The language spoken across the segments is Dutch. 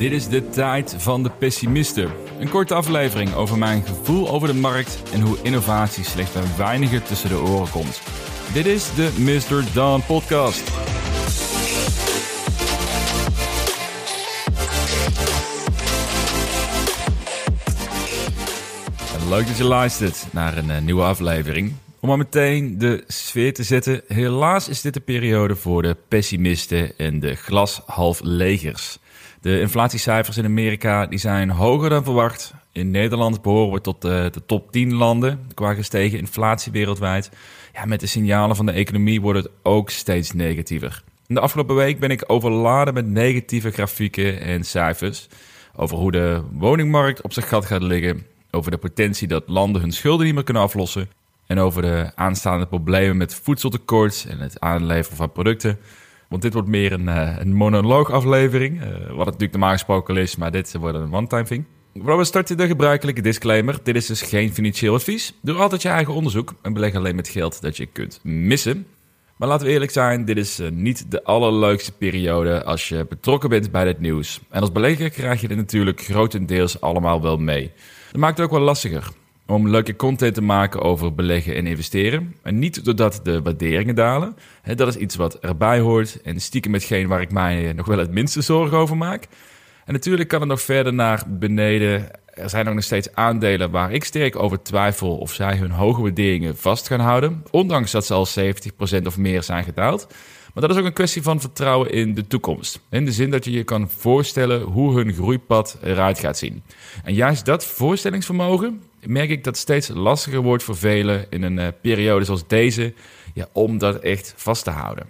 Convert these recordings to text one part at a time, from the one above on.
Dit is de tijd van de pessimisten. Een korte aflevering over mijn gevoel over de markt en hoe innovatie slechts bij weinigen tussen de oren komt. Dit is de Mr. Dawn podcast. Leuk dat je luistert naar een eh, nieuwe aflevering. Om maar meteen de sfeer te zetten. Helaas is dit de periode voor de pessimisten en de glashalflegers. De inflatiecijfers in Amerika die zijn hoger dan verwacht. In Nederland behoren we tot de, de top 10 landen qua gestegen inflatie wereldwijd. Ja, met de signalen van de economie wordt het ook steeds negatiever. In de afgelopen week ben ik overladen met negatieve grafieken en cijfers. Over hoe de woningmarkt op zijn gat gaat liggen. Over de potentie dat landen hun schulden niet meer kunnen aflossen. En over de aanstaande problemen met voedseltekort en het aanleveren van producten. Want dit wordt meer een, uh, een monoloogaflevering. Uh, wat het natuurlijk normaal gesproken is, maar dit wordt een one-time thing. We starten de gebruikelijke disclaimer. Dit is dus geen financieel advies. Doe altijd je eigen onderzoek en beleg alleen met geld dat je kunt missen. Maar laten we eerlijk zijn, dit is uh, niet de allerleukste periode als je betrokken bent bij dit nieuws. En als belegger krijg je dit natuurlijk grotendeels allemaal wel mee. Dat maakt het ook wel lastiger om leuke content te maken over beleggen en investeren. En niet doordat de waarderingen dalen. dat is iets wat erbij hoort en stiekem hetgeen waar ik mij nog wel het minste zorgen over maak. En natuurlijk kan het nog verder naar beneden. Er zijn nog steeds aandelen waar ik sterk over twijfel of zij hun hoge waarderingen vast gaan houden. Ondanks dat ze al 70% of meer zijn gedaald. Maar dat is ook een kwestie van vertrouwen in de toekomst. In de zin dat je je kan voorstellen hoe hun groeipad eruit gaat zien. En juist dat voorstellingsvermogen merk ik dat het steeds lastiger wordt voor velen in een uh, periode zoals deze ja, om dat echt vast te houden.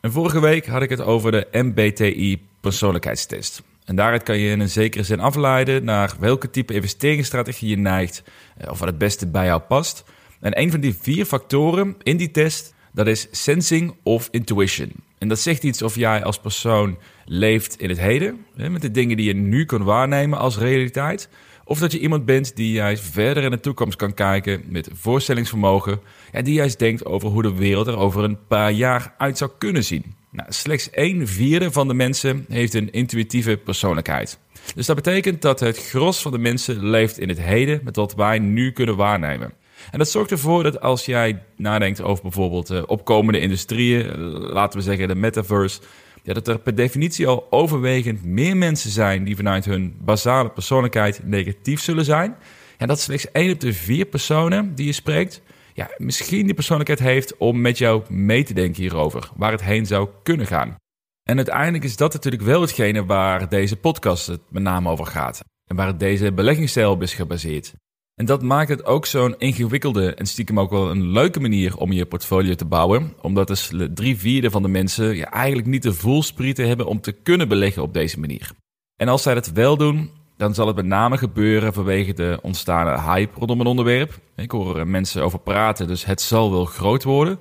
En vorige week had ik het over de MBTI persoonlijkheidstest. En daaruit kan je in een zekere zin afleiden naar welke type investeringsstrategie je neigt eh, of wat het beste bij jou past. En een van die vier factoren in die test, dat is sensing of intuition. En dat zegt iets of jij als persoon leeft in het heden, met de dingen die je nu kan waarnemen als realiteit, of dat je iemand bent die juist verder in de toekomst kan kijken met voorstellingsvermogen. En die juist denkt over hoe de wereld er over een paar jaar uit zou kunnen zien. Nou, slechts een vierde van de mensen heeft een intuïtieve persoonlijkheid. Dus dat betekent dat het gros van de mensen leeft in het heden met wat wij nu kunnen waarnemen. En dat zorgt ervoor dat als jij nadenkt over bijvoorbeeld uh, opkomende industrieën, laten we zeggen de metaverse, ja, dat er per definitie al overwegend meer mensen zijn die vanuit hun basale persoonlijkheid negatief zullen zijn. En dat slechts één op de vier personen die je spreekt, ja, misschien die persoonlijkheid heeft om met jou mee te denken hierover, waar het heen zou kunnen gaan. En uiteindelijk is dat natuurlijk wel hetgene waar deze podcast het met name over gaat. En waar deze beleggingsstijl op is gebaseerd. En dat maakt het ook zo'n ingewikkelde en stiekem ook wel een leuke manier om je portfolio te bouwen. Omdat dus drie vierde van de mensen ja, eigenlijk niet de voelsprieten hebben om te kunnen beleggen op deze manier. En als zij dat wel doen, dan zal het met name gebeuren vanwege de ontstaande hype rondom een onderwerp. Ik hoor mensen over praten, dus het zal wel groot worden.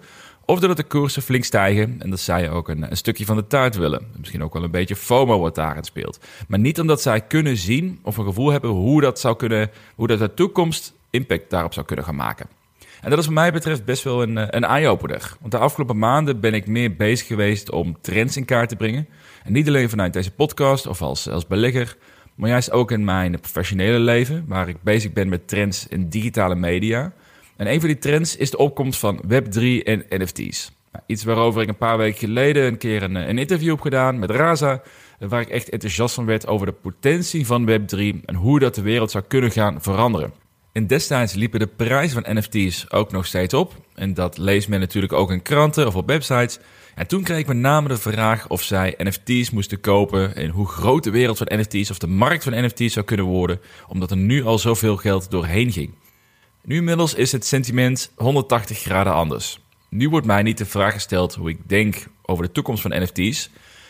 Of doordat de koersen flink stijgen en dat zij ook een, een, stukje van de taart willen. Misschien ook wel een beetje FOMO wat daarin speelt. Maar niet omdat zij kunnen zien of een gevoel hebben hoe dat zou kunnen, hoe dat de toekomst impact daarop zou kunnen gaan maken. En dat is wat mij betreft best wel een, een eye-opener. Want de afgelopen maanden ben ik meer bezig geweest om trends in kaart te brengen. En niet alleen vanuit deze podcast of als, als belegger, maar juist ook in mijn professionele leven, waar ik bezig ben met trends in digitale media. En een van die trends is de opkomst van Web3 en NFT's. Nou, iets waarover ik een paar weken geleden een keer een, een interview heb gedaan met Raza. Waar ik echt enthousiast van werd over de potentie van Web3 en hoe dat de wereld zou kunnen gaan veranderen. En destijds liepen de prijzen van NFT's ook nog steeds op. En dat leest men natuurlijk ook in kranten of op websites. En toen kreeg ik met name de vraag of zij NFT's moesten kopen en hoe groot de wereld van NFT's of de markt van NFT's zou kunnen worden, omdat er nu al zoveel geld doorheen ging. Nu inmiddels is het sentiment 180 graden anders. Nu wordt mij niet de vraag gesteld hoe ik denk over de toekomst van NFT's,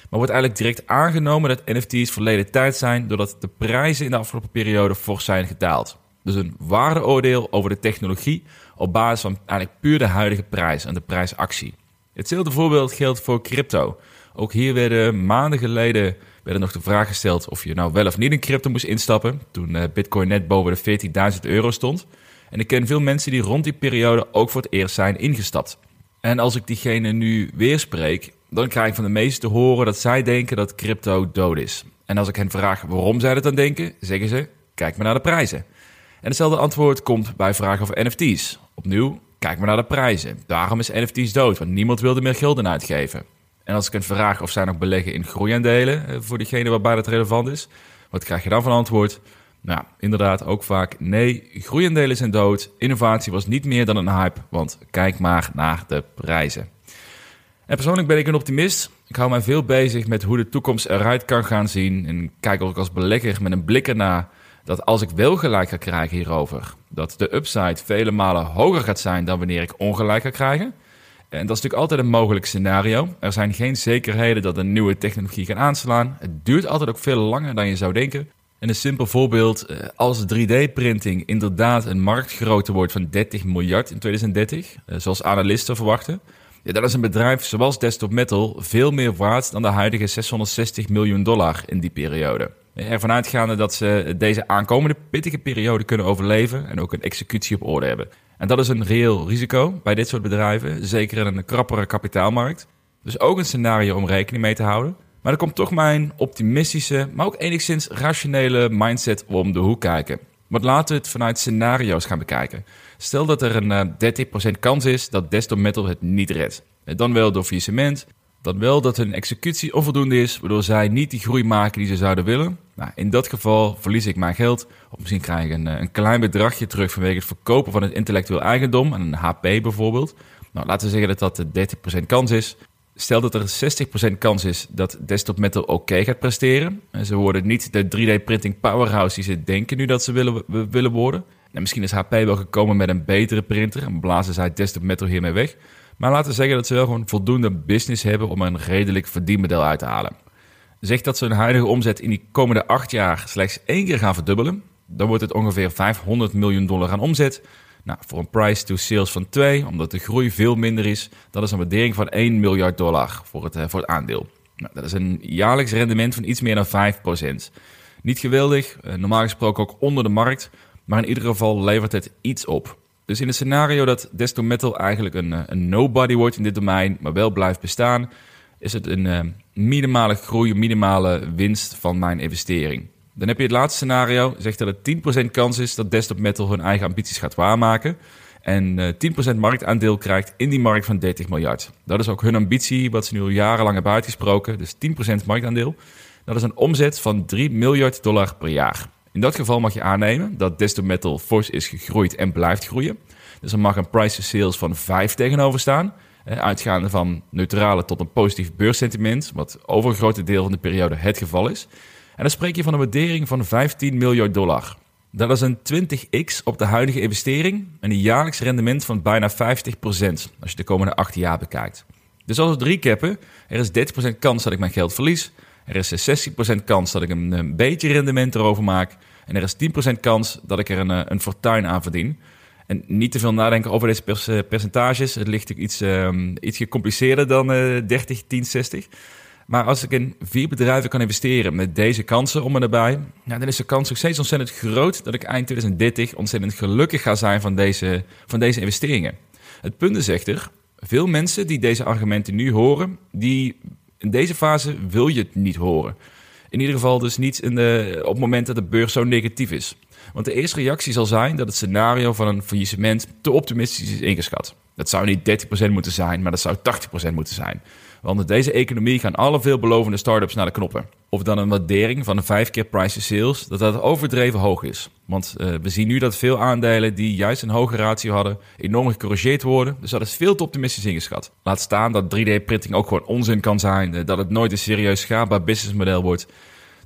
maar wordt eigenlijk direct aangenomen dat NFT's verleden tijd zijn doordat de prijzen in de afgelopen periode fors zijn gedaald. Dus een waardeoordeel over de technologie op basis van eigenlijk puur de huidige prijs en de prijsactie. Hetzelfde voorbeeld geldt voor crypto. Ook hier werden maanden geleden werden nog de vraag gesteld of je nou wel of niet in crypto moest instappen toen eh, Bitcoin net boven de 14.000 euro stond. En ik ken veel mensen die rond die periode ook voor het eerst zijn ingestapt. En als ik diegene nu weer spreek, dan krijg ik van de meesten te horen dat zij denken dat crypto dood is. En als ik hen vraag waarom zij dat dan denken, zeggen ze: kijk maar naar de prijzen. En hetzelfde antwoord komt bij vragen over NFT's. Opnieuw, kijk maar naar de prijzen. Daarom is NFT's dood, want niemand wilde meer gulden uitgeven. En als ik hen vraag of zij nog beleggen in groeiaandelen, eh, voor diegene waarbij dat relevant is, wat krijg je dan van antwoord? Nou, inderdaad ook vaak nee, groeiaandelen zijn dood. Innovatie was niet meer dan een hype, want kijk maar naar de prijzen. En persoonlijk ben ik een optimist. Ik hou mij veel bezig met hoe de toekomst eruit kan gaan zien. En kijk ook als belegger met een blik ernaar dat als ik wel gelijk ga krijgen hierover, dat de upside vele malen hoger gaat zijn dan wanneer ik ongelijk ga krijgen. En dat is natuurlijk altijd een mogelijk scenario. Er zijn geen zekerheden dat een nieuwe technologie gaat aanslaan. Het duurt altijd ook veel langer dan je zou denken. En een simpel voorbeeld, eh, als 3D-printing inderdaad een marktgrootte wordt van 30 miljard in 2030, eh, zoals analisten verwachten, ja, dan is een bedrijf zoals Desktop Metal veel meer waard dan de huidige 660 miljoen dollar in die periode. Ervan uitgaande dat ze deze aankomende pittige periode kunnen overleven en ook een executie op orde hebben. En dat is een reëel risico bij dit soort bedrijven, zeker in een krappere kapitaalmarkt. Dus ook een scenario om rekening mee te houden. Maar er komt toch mijn optimistische, maar ook enigszins rationele mindset om de hoek kijken. Want laten we het vanuit scenario's gaan bekijken. Stel dat er een 30% eh, kans is dat Desktop Metal het niet redt. Dan wel door faillissement, dan wel dat hun executie onvoldoende is, waardoor zij niet die groei maken die ze zouden willen. Nou, in dat geval verlies ik mijn geld, of misschien krijg ik een, eh, een klein bedragje terug vanwege het verkopen van het intellectueel eigendom, een HP bijvoorbeeld. Nou, laten we zeggen dat dat de 30% kans is. Stel dat er 60% kans is dat Desktop Metal oké gaat presteren. En ze worden niet de 3D-printing powerhouse die ze denken nu dat ze willen, willen worden. En misschien is HP wel gekomen met een betere printer en blazen zij Desktop Metal hiermee weg. Maar laten we zeggen dat ze wel gewoon voldoende business hebben om een redelijk verdienmodel uit te halen. Zegt dat ze hun huidige omzet in die komende acht jaar slechts één keer gaan verdubbelen, dan wordt het ongeveer 500 miljoen dollar aan omzet. Nou, voor een price to sales van 2, omdat de groei veel minder is, dat is een waardering van 1 miljard dollar voor het, eh, voor het aandeel. Nou, dat is een jaarlijks rendement van iets meer dan 5%. Niet geweldig, eh, normaal gesproken ook onder de markt, maar in ieder geval levert het iets op. Dus in het scenario dat Desktop Metal eigenlijk een, eh, een nobody wordt in dit domein, maar wel blijft bestaan, is het een minimale groei, minimale winst van mijn investering. Dan heb je het laatste scenario, zegt dat het 10% kans is dat Desktop Metal hun eigen ambities gaat waarmaken. En uh, eh, 10% marktaandeel krijgt in die markt van 30 miljard. Dat is ook hun ambitie, wat ze nu al jarenlang hebben uitgesproken. Dus 10% marktaandeel. Dat is een omzet van 3 miljard dollar per jaar. In dat geval mag je aannemen dat Desktop Metal fors is gegroeid en blijft groeien. Dus er mag een price to sales van 5 tegenover staan. Uitgaande van neutrale tot een positief beurssentiment, wat over een grote deel van de periode het geval is. En dan spreek je van een waardering van 15 miljard dollar. Dat is een 20x op de huidige investering en een jaarlijks rendement van bijna 50% als je de komende 8 jaar bekijkt. Dus als we drie cappen, er is 30% kans dat ik mijn geld verlies, er is 60% kans dat ik een, beetje rendement erover maak en er is 10% kans dat ik er een, een fortuin aan verdien. En niet te veel nadenken over deze percentages. Het ligt iets, um, iets gecompliceerder dan uh, 30, 10, 60. Maar als ik in vier bedrijven kan investeren met deze kansen om me erbij, dan is de kans nog steeds ontzettend groot dat ik eind 2030 ontzettend gelukkig ga zijn van deze, van deze investeringen. Het punt is echter, veel mensen die deze argumenten nu horen, die in deze fase wil je het niet horen. In ieder geval dus niet in de, op het moment dat de beurs zo negatief is. Want de eerste reactie zal zijn dat het scenario van een faillissement te optimistisch is ingeschat. Dat zou niet 30% moeten zijn, maar dat zou 80% moeten zijn. Want met deze economie gaan alle veelbelovende start-ups naar de knoppen. Of dan een waardering van een vijf keer price sales, dat dat overdreven hoog is. Want uh, we zien nu dat veel aandelen die juist een hoge ratio hadden, enorm gecorrigeerd worden. Dus dat is veel te optimistisch ingeschat. Laat staan dat 3D-printing ook gewoon onzin kan zijn, uh, dat het nooit een serieus schaalbaar businessmodel wordt.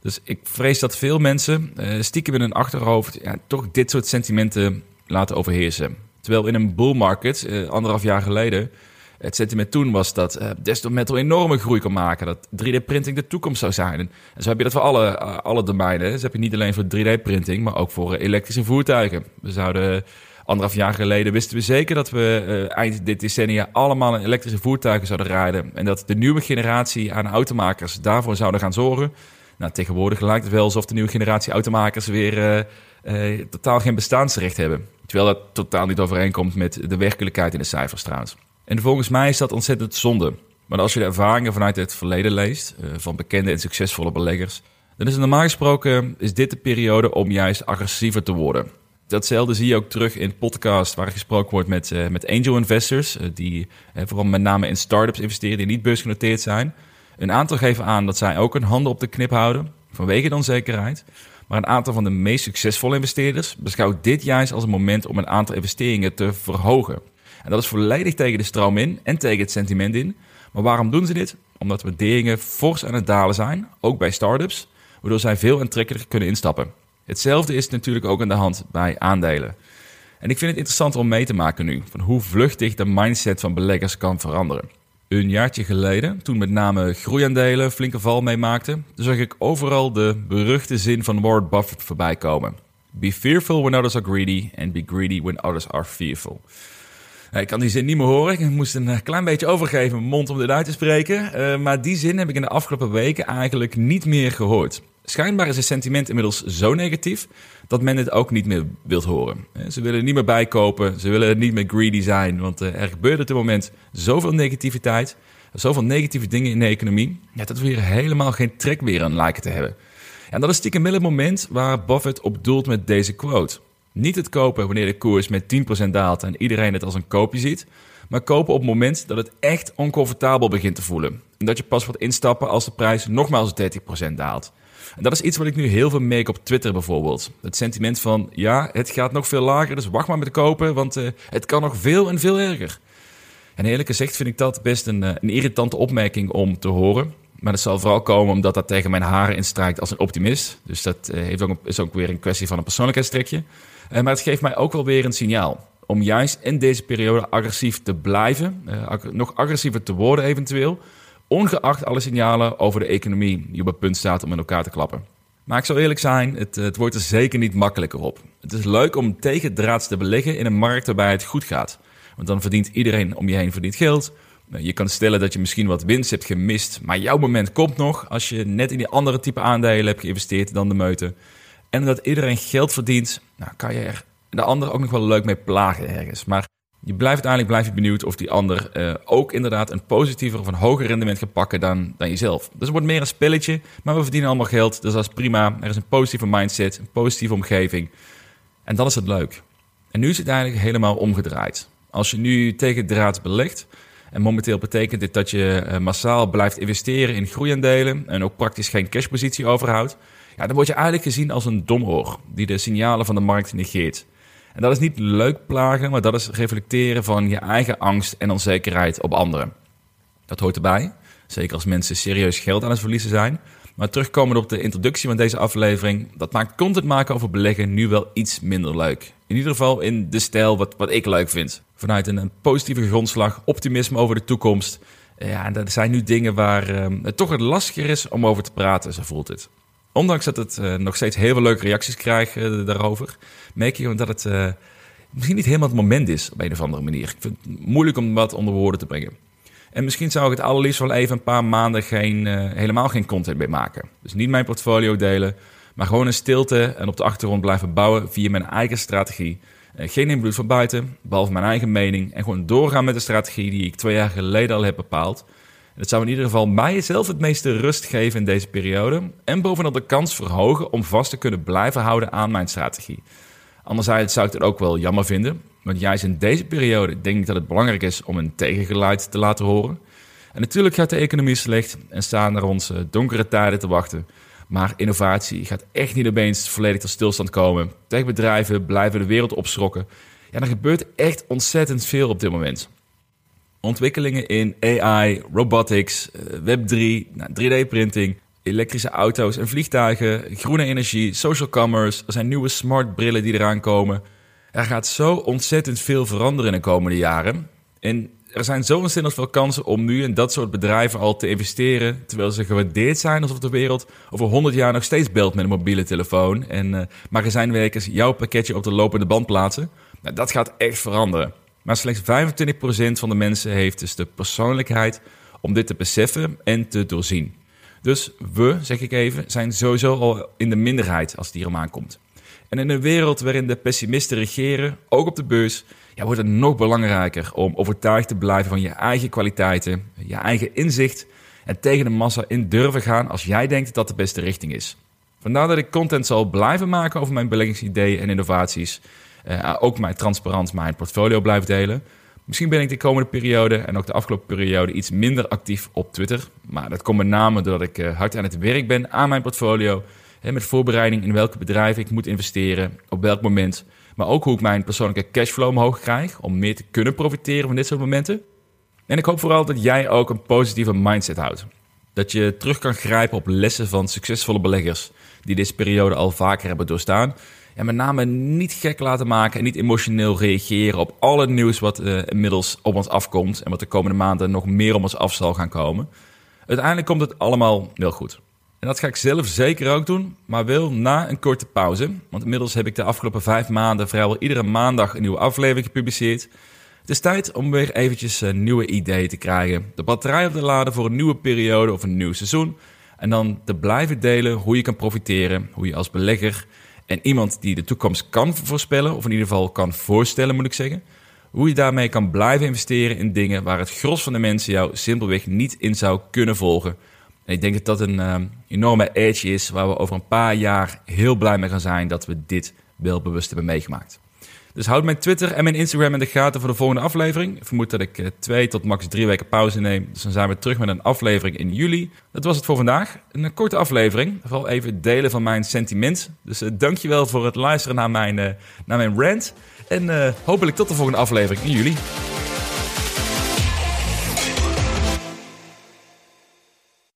Dus ik vrees dat veel mensen uh, stiekem in hun achterhoofd ja, toch dit soort sentimenten laten overheersen. Terwijl in een bull market, anderhalf jaar geleden, het sentiment toen was dat uh, desktop metal enorme groei kan maken. Dat 3D-printing de toekomst zou zijn. En zo heb je dat voor alle, alle domeinen. Dus heb je niet alleen voor 3D-printing, maar ook voor elektrische voertuigen. We zouden anderhalf jaar geleden wisten we zeker dat we eind dit decennia allemaal in elektrische voertuigen zouden rijden. En dat de nieuwe generatie aan automakers daarvoor zouden gaan zorgen. Nou, tegenwoordig lijkt het wel alsof de nieuwe generatie automakers weer totaal geen bestaansrecht hebben. Terwijl dat totaal niet overeenkomt met de werkelijkheid in de cijfers. En volgens mij is dat ontzettend zonde. Maar als je de ervaringen vanuit het verleden leest, uh, van bekende en succesvolle beleggers, Dan is het normaal gesproken is dit de periode om juist agressiever te worden. Datzelfde zie je ook terug in podcast waar gesproken wordt met, met angel investors, die vooral met name in startups investeren die niet beursgenoteerd zijn. Een aantal geven aan dat zij ook hun handen op de knip houden, vanwege de onzekerheid. Maar een aantal van de meest succesvolle investeerders beschouwt dit juist als een moment om een aantal investeringen te verhogen. En dat is volledig tegen de stroom in en tegen het sentiment in. Maar waarom doen ze dit? Omdat waarderingen fors aan het dalen zijn, ook bij startups, waardoor zij veel aantrekkelijker kunnen instappen. Hetzelfde is natuurlijk ook aan de hand bij aandelen. En ik vind het interessant om mee te maken nu, van hoe vluchtig de mindset van beleggers kan veranderen. Een jaartje geleden, toen met name groeiaandelen flinke val meemaakten, zag ik overal de beruchte zin van Warren Buffett voorbij komen. Be fearful when others are greedy and be greedy when others are fearful. Ik kan die zin niet meer horen. Ik moest een eh, klein beetje overgeven mijn mond om dit uit te spreken. Uh, maar die zin heb ik in de afgelopen weken eigenlijk niet meer gehoord. Schijnbaar is het sentiment inmiddels zo negatief dat men het ook niet meer wilt horen. Ze willen niet meer bijkopen, ze willen niet meer greedy zijn, want eh, er gebeurt op dit moment zoveel negativiteit, zoveel negatieve dingen in de economie, dat we hier helemaal geen trek meer aan lijken te hebben. En dat is stiekem wel het moment waar Buffett op doelt met deze quote. Niet het kopen wanneer de koers met 10% daalt en iedereen het als een koopje ziet, maar kopen op het moment dat het echt oncomfortabel begint te voelen. En dat je pas wordt instappen als de prijs nogmaals 30% daalt. En dat is iets wat ik nu heel veel merk op Twitter bijvoorbeeld. Het sentiment van, ja, het gaat nog veel lager, dus wacht maar met kopen, want uh, het kan nog veel en veel erger. En eerlijk gezegd vind ik dat best een, uh, een irritante opmerking om te horen. Maar dat zal vooral komen omdat dat tegen mijn haren instrijkt als een optimist. Dus dat uh, heeft ook is ook weer een kwestie van een persoonlijkheidstrekje. maar het geeft mij ook wel weer een signaal om juist in deze periode agressief te blijven, nog agressiever te worden eventueel, ongeacht alle signalen over de economie die op het punt staat om in elkaar te klappen. Maar ik zal eerlijk zijn, het, het wordt er zeker niet makkelijker op. Het is leuk om tegendraads te beleggen in een markt waarbij het goed gaat. Want dan verdient iedereen om je heen verdient geld. Je kan stellen dat je misschien wat winst hebt gemist, maar jouw moment komt nog als je net in die andere type aandelen hebt geïnvesteerd dan de meute. En omdat iedereen geld verdient, nou, kan je er de ander ook nog wel leuk mee plagen ergens. Maar je blijft uiteindelijk blijf benieuwd of die ander uh, ook inderdaad een positiever of een hoger rendement gaat pakken dan, dan jezelf. Dus het wordt meer een spelletje, maar we verdienen allemaal geld. Dus dat is prima. Er is een positieve mindset, een positieve omgeving. En dan is het leuk. En nu is het eigenlijk helemaal omgedraaid. Als je nu tegen draad belegt, en momenteel betekent dit dat je uh, massaal blijft investeren in groeiaandelen en ook praktisch geen cashpositie overhoudt, ja, dan word je eigenlijk gezien als een domoor die de signalen van de markt negeert. En dat is niet leuk plagen, maar dat is reflecteren van je eigen angst en onzekerheid op anderen. Dat hoort erbij, zeker als mensen serieus geld aan het verliezen zijn. Maar terugkomen op de introductie van deze aflevering, dat maakt content maken over beleggen nu wel iets minder leuk. In ieder geval in de stijl wat, wat ik leuk vind. Vanuit een, positieve grondslag, optimisme over de toekomst. Ja, dat zijn nu dingen waar um, het toch het lastiger is om over te praten, zo voelt het. Ondanks dat het uh, nog steeds heel veel leuke reacties krijgt uh, daarover, merk je dat het uh, misschien niet helemaal het moment is op een of andere manier. Ik vind het moeilijk om wat onder woorden te brengen. En misschien zou ik het allerliefst wel even een paar maanden geen, helemaal geen content mee maken. Dus niet mijn portfolio delen, maar gewoon in stilte en op de achtergrond blijven bouwen via mijn eigen strategie. geen invloed van buiten, behalve mijn eigen mening. En gewoon doorgaan met de strategie die ik twee jaar geleden al heb bepaald. Het zou in ieder geval mij zelf het meeste rust geven in deze periode. En bovenal de kans verhogen om vast te kunnen blijven houden aan mijn strategie. Anderzijds zou ik het ook wel jammer vinden. Want juist in deze periode denk ik dat het belangrijk is om een tegengeluid te laten horen. En natuurlijk gaat de economie slecht en staan er ons donkere tijden te wachten. Maar innovatie gaat echt niet opeens volledig tot stilstand komen. Techbedrijven blijven de wereld opschrokken. Ja, er gebeurt echt ontzettend veel op dit moment ontwikkelingen in AI, robotics, eh, Web3, 3D-printing, elektrische auto's en vliegtuigen, groene energie, social commerce. Er zijn nieuwe smart brillen die eraan komen. Er gaat zo ontzettend veel veranderen in de komende jaren. En er zijn zo ontzettend veel kansen om nu in dat soort bedrijven al te investeren. Terwijl ze gewaardeerd zijn alsof de wereld over 100 jaar nog steeds belt met een mobiele telefoon. En uh, magazijnwerkers jouw pakketje op de lopende band plaatsen. Nou, dat gaat echt veranderen. Maar slechts 25% van de mensen heeft dus de persoonlijkheid om dit te beseffen en te doorzien. Dus we, zeg ik even, zijn sowieso al in de minderheid als het hierom aankomt. En in een wereld waarin de pessimisten regeren, ook op de beurs, ja, wordt het nog belangrijker om overtuigd te blijven van je eigen kwaliteiten, je eigen inzicht en tegen de massa in durven gaan als jij denkt dat dat de beste richting is. Vandaar dat ik content zal blijven maken over mijn beleggingsideeën en innovaties. Uh, ook mijn transparant mijn portfolio blijf delen. Misschien ben ik de komende periode en ook de afgelopen periode iets minder actief op Twitter. Maar dat komt met name doordat ik uh, hard aan het werk ben aan mijn portfolio. Hè, met voorbereiding in welke bedrijven ik moet investeren, op welk moment. Maar ook hoe ik mijn persoonlijke cashflow omhoog krijg om meer te kunnen profiteren van dit soort momenten. En ik hoop vooral dat jij ook een positieve mindset houdt. Dat je terug kan grijpen op lessen van succesvolle beleggers die deze periode al vaker hebben doorstaan. En met name niet gek laten maken en niet emotioneel reageren op al het nieuws wat uh, inmiddels op ons afkomt en wat de komende maanden nog meer om ons af zal gaan komen. Uiteindelijk komt het allemaal heel goed. En dat ga ik zelf zeker ook doen, maar wel na een korte pauze. Want inmiddels heb ik de afgelopen vijf maanden vrijwel iedere maandag een nieuwe aflevering gepubliceerd. Het is tijd om weer eventjes een nieuwe ideeën te krijgen. De batterij op te laden voor een nieuwe periode of een nieuw seizoen. En dan te blijven delen hoe je kan profiteren, hoe je als belegger en iemand die de toekomst kan voorspellen, of in ieder geval kan voorstellen, moet ik zeggen, hoe je daarmee kan blijven investeren in dingen waar het gros van de mensen jou simpelweg niet in zou kunnen volgen. En ik denk dat dat een uh, enorme edge is waar we over een paar jaar heel blij mee gaan zijn dat we dit wel bewust hebben meegemaakt. Dus houd mijn Twitter en mijn Instagram in de gaten voor de volgende aflevering. Vermoed dat ik uh, twee tot max drie weken pauze neem. Dus dan zijn we terug met een aflevering in juli. Dat was het voor vandaag. Een korte aflevering. Vooral even delen van mijn sentiment. Dus uh, dankjewel voor het luisteren naar mijn, naar mijn rant. En hopelijk tot de volgende aflevering in juli.